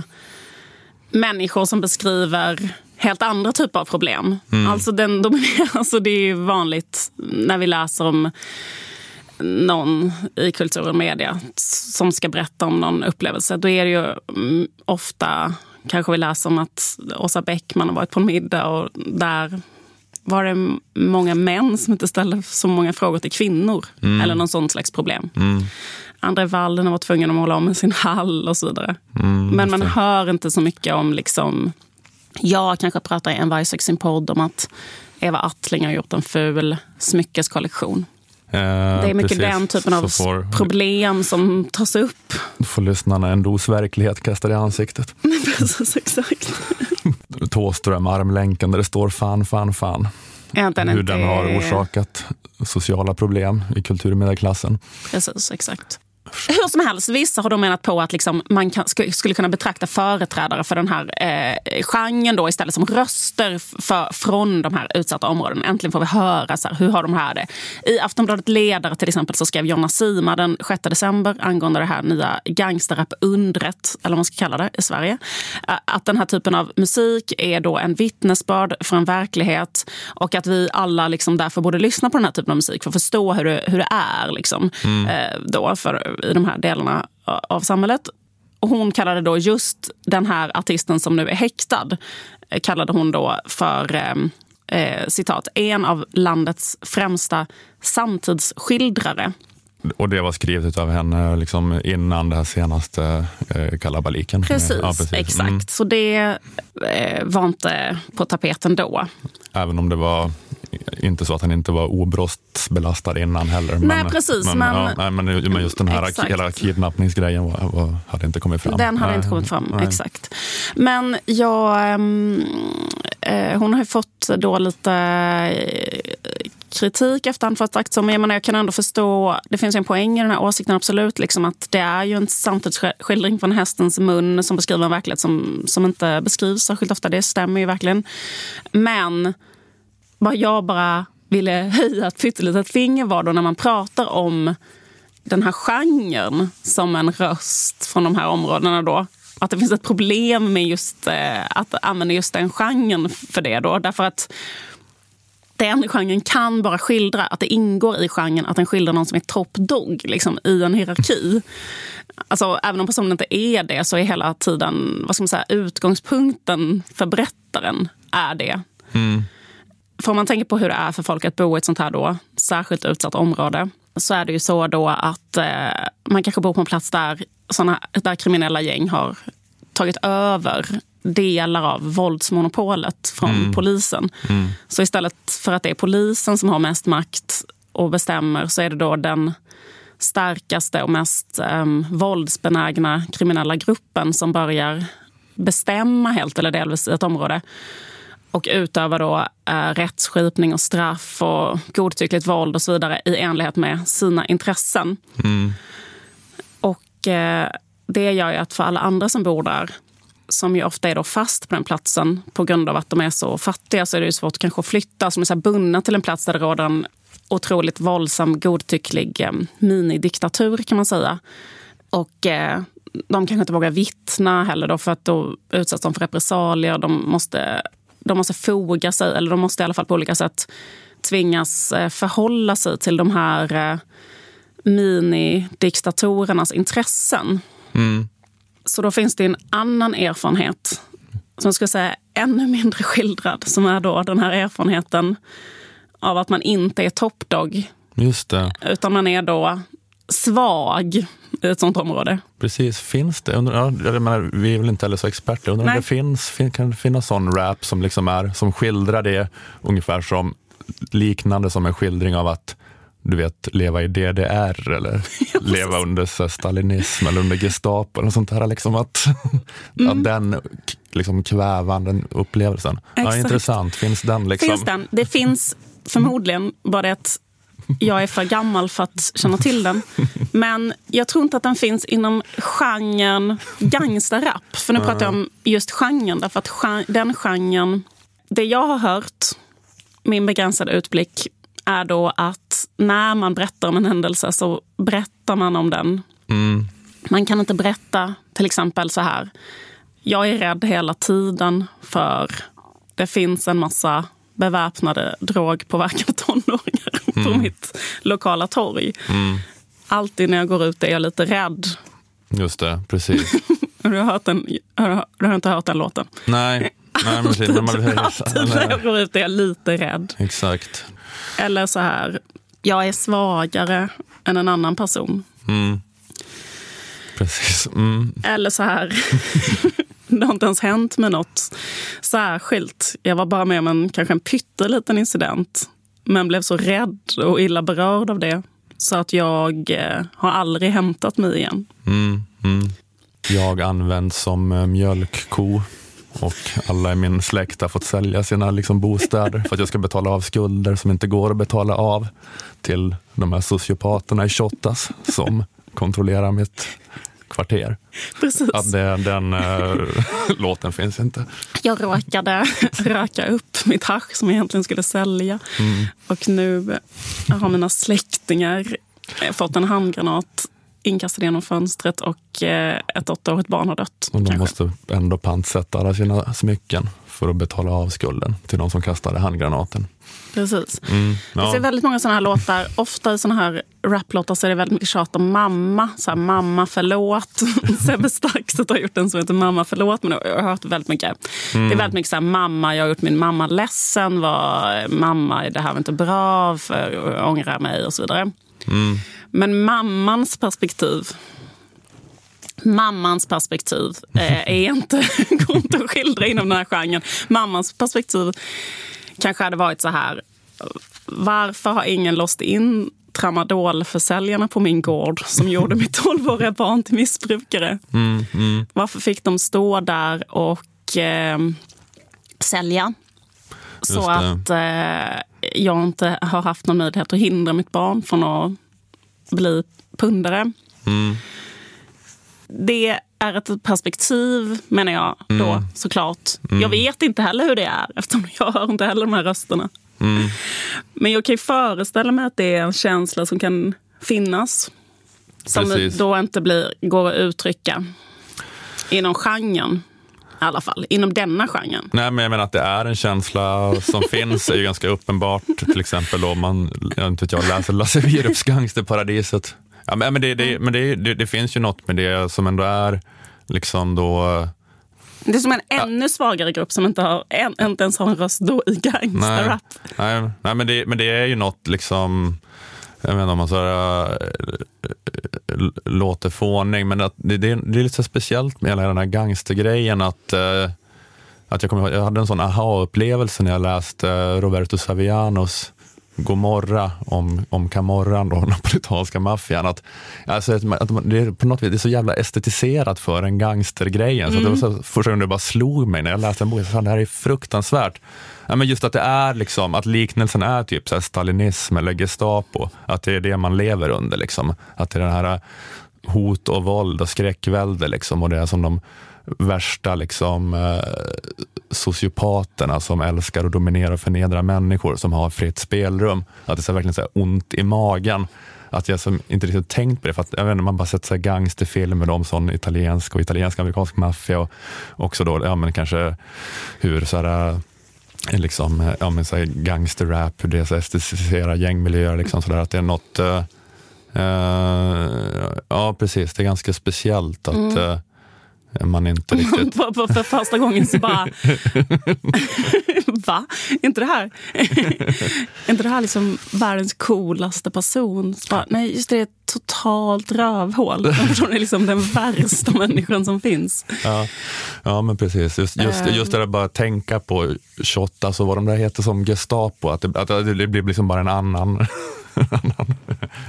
människor som beskriver helt andra typer av problem. Alltså den domineras, alltså det är vanligt när vi läser om någon i kultur och media som ska berätta om någon upplevelse. Då är det ju mm, ofta, kanske vi läser om att Åsa Bäckman har varit på en middag och där var det många män som inte ställde så många frågor till kvinnor. Eller någon sån slags problem. Andra Walden var tvungen att måla om med sin hall och så vidare. Men man hör inte så mycket om liksom jag kanske pratar i en varje sin podd om att Eva Attling har gjort en ful smyckeskollektion. Eh, Det är mycket den typen av får, problem som tas upp. får lyssnarna en dos verklighet kastad i ansiktet. Precis, exakt. Tåström, armlänken där det står fan, fan, fan. Egentligen Hur inte- den har orsakat sociala problem i kulturmedelklassen. Precis, exakt. Hur som helst, vissa har då menat på att liksom man kan, sk- skulle kunna betrakta företrädare för den här eh, genren då istället som röster för, från de här utsatta områdena. Äntligen får vi höra så här, hur har de här det. I Aftonbladet Ledare till exempel så skrev Jonna Sima den 6 december angående det här nya gangsterrap-undret, eller vad man ska kalla det, i Sverige. eh, Att den här typen av musik är då en vittnesbörd för en verklighet och att vi alla liksom därför borde lyssna på den här typen av musik för att förstå hur det, hur det är liksom, eh, då för, i de här delarna eh, av samhället. Och hon kallade då just den här artisten som nu är häktad eh, kallade hon då för eh, eh, citat, en av landets främsta samtidsskildrare. Och det var skrivet av henne liksom innan det här senaste eh, kalabaliken. Precis, Ja, precis. exakt. Mm. Så det eh, var inte på tapeten då. Även om det var inte så att han inte var obrottsbelastad innan heller. Nej, precis, Men, men- ja, nej, men, men just den här Exakt. hela kidnappningsgrejen var, var, hade inte kommit fram. Den hade Nej, inte kommit fram, nej. exakt. Men jag, ehm, eh, hon har ju fått då lite eh, kritik efterhand för att ha sagt så. Men jag, menar, jag kan ändå förstå, det finns ju en poäng i den här åsikten absolut. Liksom att det är ju en samtidsskildring från hästens mun som beskriver en verklighet som, som inte beskrivs särskilt ofta. Det stämmer ju verkligen. Men vad jag bara ville höja ett pyttelitet finger var då när man pratar om den här genren som en röst från de här områdena då. Att det finns ett problem med just eh, att använda just den genren för det då. Därför att den genren kan bara skildra, att det ingår i genren att den skildrar någon som är top dog liksom, i en hierarki. Alltså, även om personen inte är det så är hela tiden vad ska man säga, utgångspunkten för berättaren är det. För om man tänker på hur det är för folk att bo i ett sånt här då, särskilt utsatt område så är det ju så då att eh, man kanske bor på en plats där, såna, där kriminella gäng har tagit över delar av våldsmonopolet från polisen. Så istället för att det är polisen som har mest makt och bestämmer så är det då den starkaste och mest um, våldsbenägna kriminella gruppen som börjar bestämma helt eller delvis i ett område och utöva då eh, rättsskipning och straff och godtyckligt våld och så vidare i enlighet med sina intressen. Och eh, det gör ju att för alla andra som bor där som ju ofta är då fast på den platsen på grund av att de är så fattiga så är det ju svårt kanske att flytta. Som är så här bundna till en plats där det råder en otroligt våldsam, godtycklig eh, minidiktatur kan man säga. Och eh, de kanske inte vågar vittna heller då för att då utsätts de för repressalier. De måste, de måste foga sig, eller de måste i alla fall på olika sätt tvingas eh, förhålla sig till de här eh, minidiktatorernas intressen. Mm. Så då finns det en annan erfarenhet som jag skulle säga ännu mindre skildrad. Som är då den här erfarenheten av att man inte är toppdog. Just det. Utan man är då svag i ett sånt område. Precis, finns det? Undrar, jag menar, vi är väl inte heller så experter. Undrar om det finns, fin- kan det finnas sån rap som, liksom är, som skildrar det ungefär som liknande som en skildring av att du vet, leva i DDR eller leva under så stalinism eller under Gestapo eller sånt här. Liksom att, att den liksom, kvävande upplevelsen. Ja, intressant, finns den liksom? Finns den? Det finns förmodligen, bara att jag är för gammal för att känna till den. Men jag tror inte att den finns inom genren gangsterrap. För nu pratar jag om just genren, därför att gen- den genren... Det jag har hört, min begränsade utblick, är då att när man berättar om en händelse så berättar man om den. Mm, Man kan inte berätta till exempel så här. Jag är rädd hela tiden för det finns en massa beväpnade drogpåverkade tonåringar på mitt lokala torg. Alltid när jag går ut är jag lite rädd. just det, precis. Har du, hört den, har du, har inte hört den låten? Nej, nej precis. Man, Alltid när jag går ut är jag lite rädd. exakt. Eller så här, jag är svagare än en annan person. Mm. Precis. Mm. Eller så här, det har inte ens hänt med något särskilt. Jag var bara med om en, kanske en pytteliten incident. Men blev så rädd och illa berörd av det. Så att jag eh, har aldrig hämtat mig igen. Mm, mm. Jag används som eh, mjölkko och alla i min släkt har fått sälja sina liksom, bostäder för att jag ska betala av skulder som inte går att betala av till de här sociopaterna i Shottaz som kontrollerar mitt kvarter. Precis. Att det, den äh, låten finns inte. Jag råkade röka upp mitt hasch som jag egentligen skulle sälja. Och nu har mina släktingar fått en handgranat inkastad genom fönstret och eh, ett åttaårigt barn har dött. Och de kanske. måste ändå pantsätta alla sina smycken för att betala av skulden till de som kastade handgranaten. Precis. Mm, Det ja. är väldigt många såna här låtar. Ofta i såna här raplåtar så är det väldigt mycket tjat om mamma. Så här, mamma förlåt. Sebbe Staxet har gjort en som heter Mamma förlåt. Men jag har hört väldigt mycket. Det är väldigt mycket så här, mamma, jag har gjort min mamma ledsen. Var, mamma, det här var inte bra. För jag ångrar mig och så vidare. Men mammans perspektiv Mammans perspektiv eh, är inte, går inte att skildra inom den här genren. Mammans perspektiv kanske hade varit så här. Varför har ingen låst in tramadolförsäljarna på min gård som gjorde mitt 12-åriga barn till missbrukare? Mm, mm. Varför fick de stå där och eh, sälja? Så Just att eh, jag inte har haft någon möjlighet att hindra mitt barn från att bli pundare. Mm. Det är ett perspektiv, menar jag, då Mm. såklart. Jag vet inte heller hur det är, eftersom jag hör inte heller de här rösterna. Mm. Men jag kan ju föreställa mig att det är en känsla som kan finnas. Som Precis. då inte blir, går att uttrycka inom genren. I alla fall, inom denna genren. Nej, men jag menar att det är en känsla som finns, är ju ganska uppenbart. Till exempel om man jag inte, jag läser Lasse Wierups Gangsterparadiset. Ja, men det, det, men det, det, det finns ju något med det som ändå är liksom då... Det är som en ännu svagare grupp som inte, har, en, inte ens har en röst då i Nej, gangsterrap. nej, nej men, det, men det är ju något liksom... Jag menar om man så här, äh, låter fånig, men att det, det, det är lite så speciellt med hela den här gangstergrejen att äh, att jag, ihåg- jag hade en sån aha-upplevelse när jag läste äh, Roberto Savianos Gomorra om, om Camorran, då, napolitanska maffian. Att, alltså, att, det är på något vis det är så jävla estetiserat för en gangstergrejen. Så att det var så, första gången det bara slog mig när jag läste en bok, fan, det här är fruktansvärt. Ja, men just att det är liksom, att liknelsen är typ så här stalinism eller Gestapo. Att det är det man lever under. Liksom. Att det är det här hot och våld och skräckvälde liksom, och det är som de värsta liksom, eh, sociopaterna som älskar att dominera och förnedra människor som har fritt spelrum. Att det är så verkligen så ont i magen. Att jag som inte riktigt tänkt på det, för att jag vet inte, man bara sett så gangsterfilmer om sån italiensk och italiensk amerikansk maffia och också då, ja men kanske hur så här, eh, liksom, eh, ja, men så här gangsterrap, hur det så estetiserar gängmiljöer. Liksom, så där, att det är något, eh, ja precis, det är ganska speciellt att eh, man inte riktigt... För, för, för första gången så bara... Va? Är inte det här, är inte det här liksom världens coolaste person? Så bara, nej, just det, är ett totalt rövhål. Det är liksom den värsta människan som finns. Ja, ja men precis. Just, just, Ehm. just det där bara tänka på 28, alltså vad de där heter som Gestapo, att det, att det blir liksom bara en annan, en annan,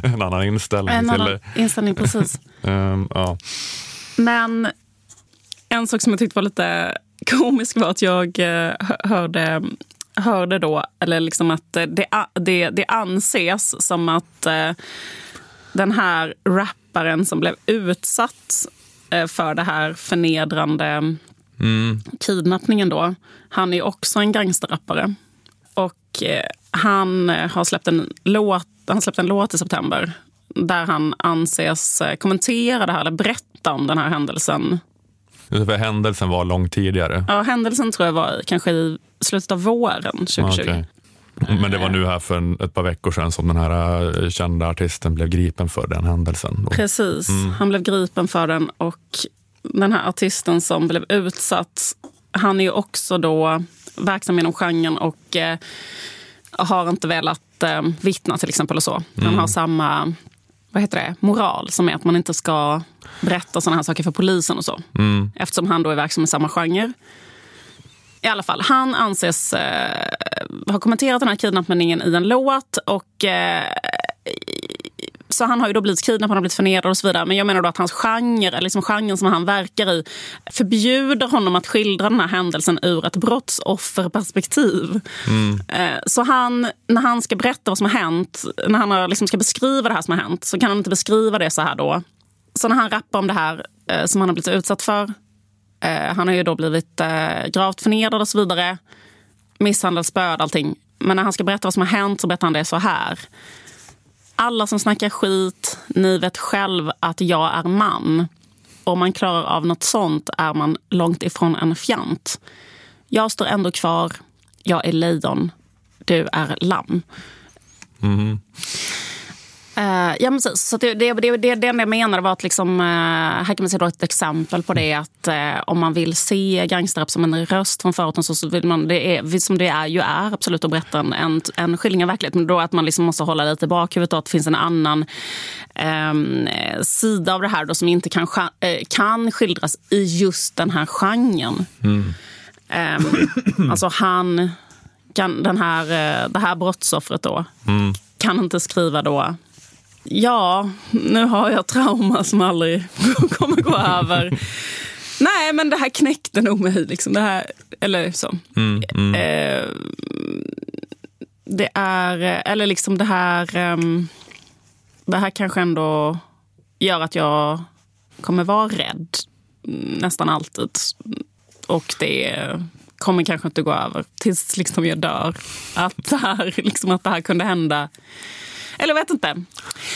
en annan inställning En till annan inställning, precis. ehm, ja. Men en sak som jag tyckte var lite komisk var att jag eh, hö- hörde, hörde då, eller liksom att det, det, det anses som att eh, den här rapparen som blev utsatt eh, för det här förnedrande kidnappningen då, han är också en gangsterrappare. Och han har släppt en låt, han släppte en låt i september där han anses kommentera det här, eller berätta om den här händelsen. För händelsen var långt tidigare. Ja, händelsen tror jag var kanske i slutet av våren 2020. Okej. Men det var nu här för en, ett par veckor sedan som den här eh, kända artisten blev gripen för den händelsen. Då. Precis, han blev gripen för den och den här artisten som blev utsatt, han är ju också då verksam inom genren och eh, har inte velat eh, vittna till exempel. och så. Han har samma vad heter det, moral som är att man inte ska berätta såna här saker för polisen och så. Eftersom han då är verksam i samma genre. I alla fall, han anses eh, ha kommenterat den här kidnappningen i en låt. och eh, så han har ju då blivit kidnappad, han har blivit förnedrad och så vidare. Men jag menar då att hans genre, liksom genren som han verkar i förbjuder honom att skildra den här händelsen ur ett brottsofferperspektiv. Eh, Så han, när han ska berätta vad som har hänt, när han liksom ska beskriva det här som har hänt, så kan han inte beskriva det så här då. Så när han rappar om det här eh, som han har blivit utsatt för, eh, han har ju då blivit gravt förnedrad och så vidare, misshandel, spöd, allting. Men när han ska berätta vad som har hänt så berättar han det så här. Alla som snackar skit, ni vet själv att jag är man. Om man klarar av något sånt är man långt ifrån en fjant. Jag står ändå kvar. Jag är lejon. Du är lamm. Mhm. Eh, ja, precis. Så det, det, det, det, det jag menade var att liksom, eh, här kan man se då ett exempel på det att eh, om man vill se gangsterrap som en röst från förorten så, så vill man, det är, som det är, ju är absolut att berätta en, en, en skildring av verkligheten. Men då att man liksom måste hålla lite i bakhuvudet att det finns en annan ehm, sida av det här då, som inte kan, kan skildras i just den här genren. Ehm, alltså han, kan, den här, det här brottsoffret då, kan inte skriva då Ja, nu har jag trauma som aldrig kommer gå över. Nej, men det här knäckte nog mig. Liksom. Det här, eller så. Eh, det är, eller liksom det här... ehm, det här kanske ändå gör att jag kommer vara rädd nästan alltid. Och det kommer kanske inte gå över tills liksom jag dör. Att det här, liksom att det här kunde hända. Eller vet inte.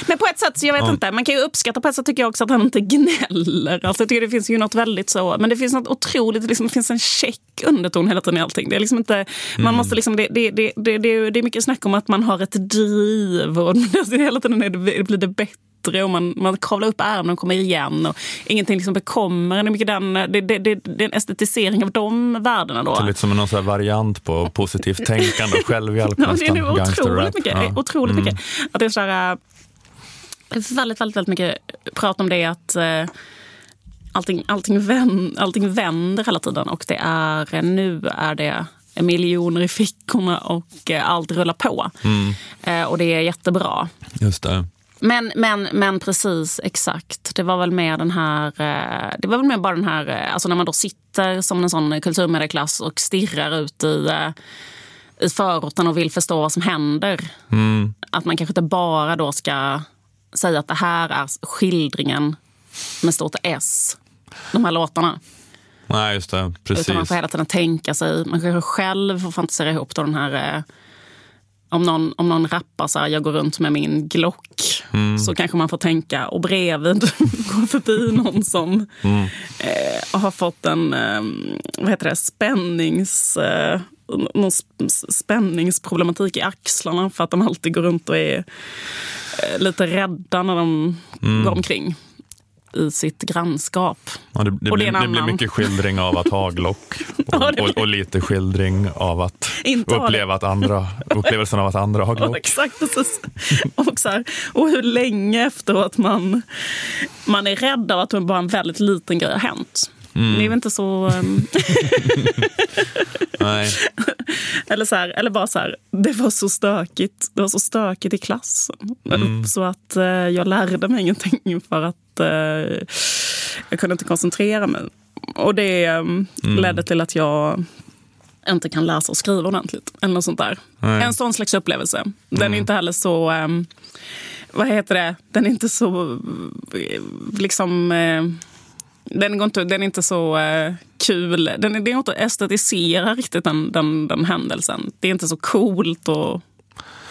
Men på ett sätt, så jag vet Ja. inte. Man kan ju uppskatta på ett sätt tycker jag också att han inte gnäller. Alltså jag tycker det finns ju något väldigt så. Men det finns något otroligt, liksom, det finns en check underton hela tiden i allting. Det är liksom inte, man måste liksom, det, det, det, det, det, det är mycket snack om att man har ett driv och hela tiden är det, blir det bättre och man, man kavlar upp ärmen och kommer igen och ingenting liksom bekommer en. Det är, mycket den, det, det, det, det är en estetisering av de värdena då. Det är lite som någon här variant på positivt tänkande och självhjälp Ja, det är nog otroligt mycket. Ja. Otroligt Mm. mycket. Att det är så här, är väldigt, väldigt, väldigt mycket prat om det att äh, allting, allting, vänd, allting vänder hela tiden och det är, nu är det miljoner i fickorna och äh, allt rullar på. Mm. Eh, och det är jättebra. Just det. Men, men, men precis, exakt. Det var väl mer den här... eh, Det var väl mer bara den här... eh, Alltså när man då sitter som en sån kulturmedieklass och stirrar ut i, eh, i förorten och vill förstå vad som händer. Att man kanske inte bara då ska säga att det här är skildringen med stort S. De här låtarna. Nej, just det. Precis. Utan man får hela tiden tänka sig, man kanske själv får fantisera ihop då den här... Om någon, om någon rappar så här, jag går runt med min Glock, så kanske man får tänka, och bredvid går förbi någon som eh, har fått en eh, vad heter det, spännings... Eh, någon sp- spänningsproblematik i axlarna för att de alltid går runt och är eh, lite rädda när de går omkring i sitt grannskap. Ja, det, det, Och blir, det blir mycket skildring av att ha Glock och, Ja, och, och lite skildring av att Inte uppleva att andra, upplevelsen av att andra har Ja, Glock. exakt. Precis. Och, så här, och hur länge efteråt man, man är rädd av att bara en väldigt liten grej har hänt. Mm. Det är väl inte så... ehm, Nej. eller, så här, eller bara så här, det var så stökigt. Det var så stökigt i klassen. Mm. Så att eh, jag lärde mig ingenting för att eh, jag kunde inte koncentrera mig. Och det ehm, Mm. ledde till att jag inte kan läsa och skriva ordentligt. Eller något sånt där. Nej. Mm. En sån slags upplevelse. Den är inte heller så... ehm, vad heter det? Den är inte så... eh, Liksom... eh, den, går inte, den är inte så eh, kul. Den är, det är inte att estetisera riktigt den, den, den händelsen. Det är inte så coolt. Och,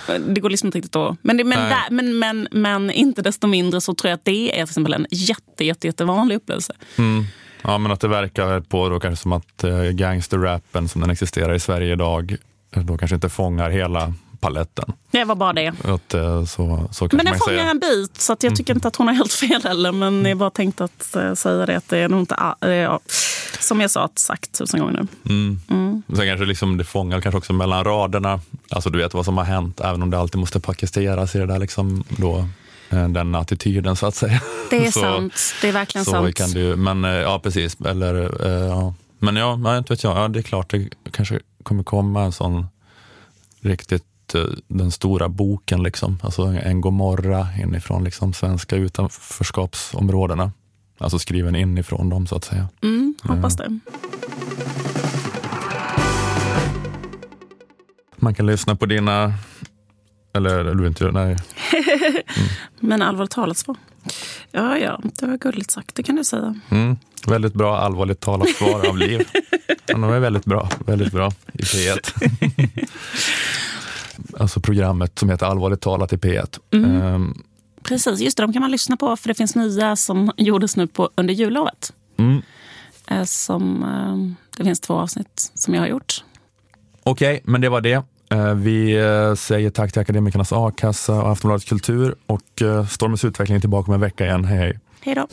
det går liksom inte riktigt att... Men, det, men, där, men, men, men inte desto mindre så tror jag att det är till exempel en jätte, jätte, jättevanlig upplevelse. Mm. Ja, men att det verkar på då kanske som att eh, gangsterrappen som den existerar i Sverige idag då kanske inte fångar hela paletten. Det var bara det. Att, eh, så, så Men den fångar en bit, så att jag tycker inte att hon har helt fel heller. Men jag bara tänkte att eh, säga det, att det är nog inte... eh, ja, som jag sa, sagt tusen gånger nu. Mm. Sen kanske liksom det fångar kanske också mellan raderna, alltså du vet vad som har hänt, även om det alltid måste paketeras i det där liksom då, den attityden så att säga. Det är Så- sant. Det är verkligen Så sant. kan ju, men ja precis, eller ja. Men ja, inte vet jag, ja, det är klart det kanske kommer komma en sån riktigt eh, den stora boken liksom, alltså en Gomorra inifrån liksom svenska utanförskapsområdena. Alltså skriven inifrån dem så att säga. Mm, hoppas det. Man kan lyssna på dina, eller du vill inte, nej. Men allvarligt talat så. Ja, ja, det var gulligt sagt. Det kan du säga. Mm, väldigt bra allvarligt talat svar av Liv. Ja, de är väldigt bra, väldigt bra i P1. alltså programmet som heter Allvarligt talat i P1. Ehm, Precis, just det. De kan man lyssna på för det finns nya som gjordes nu på, under jullovet. mm. Eh, Som, eh, det finns två avsnitt som jag har gjort. Okej, men det var det. Eh, Vi eh, säger tack till Akademikernas A-kassa och Aftonbladet Kultur och Stormens utveckling är tillbaka om en vecka igen. Hej hej. Hej då.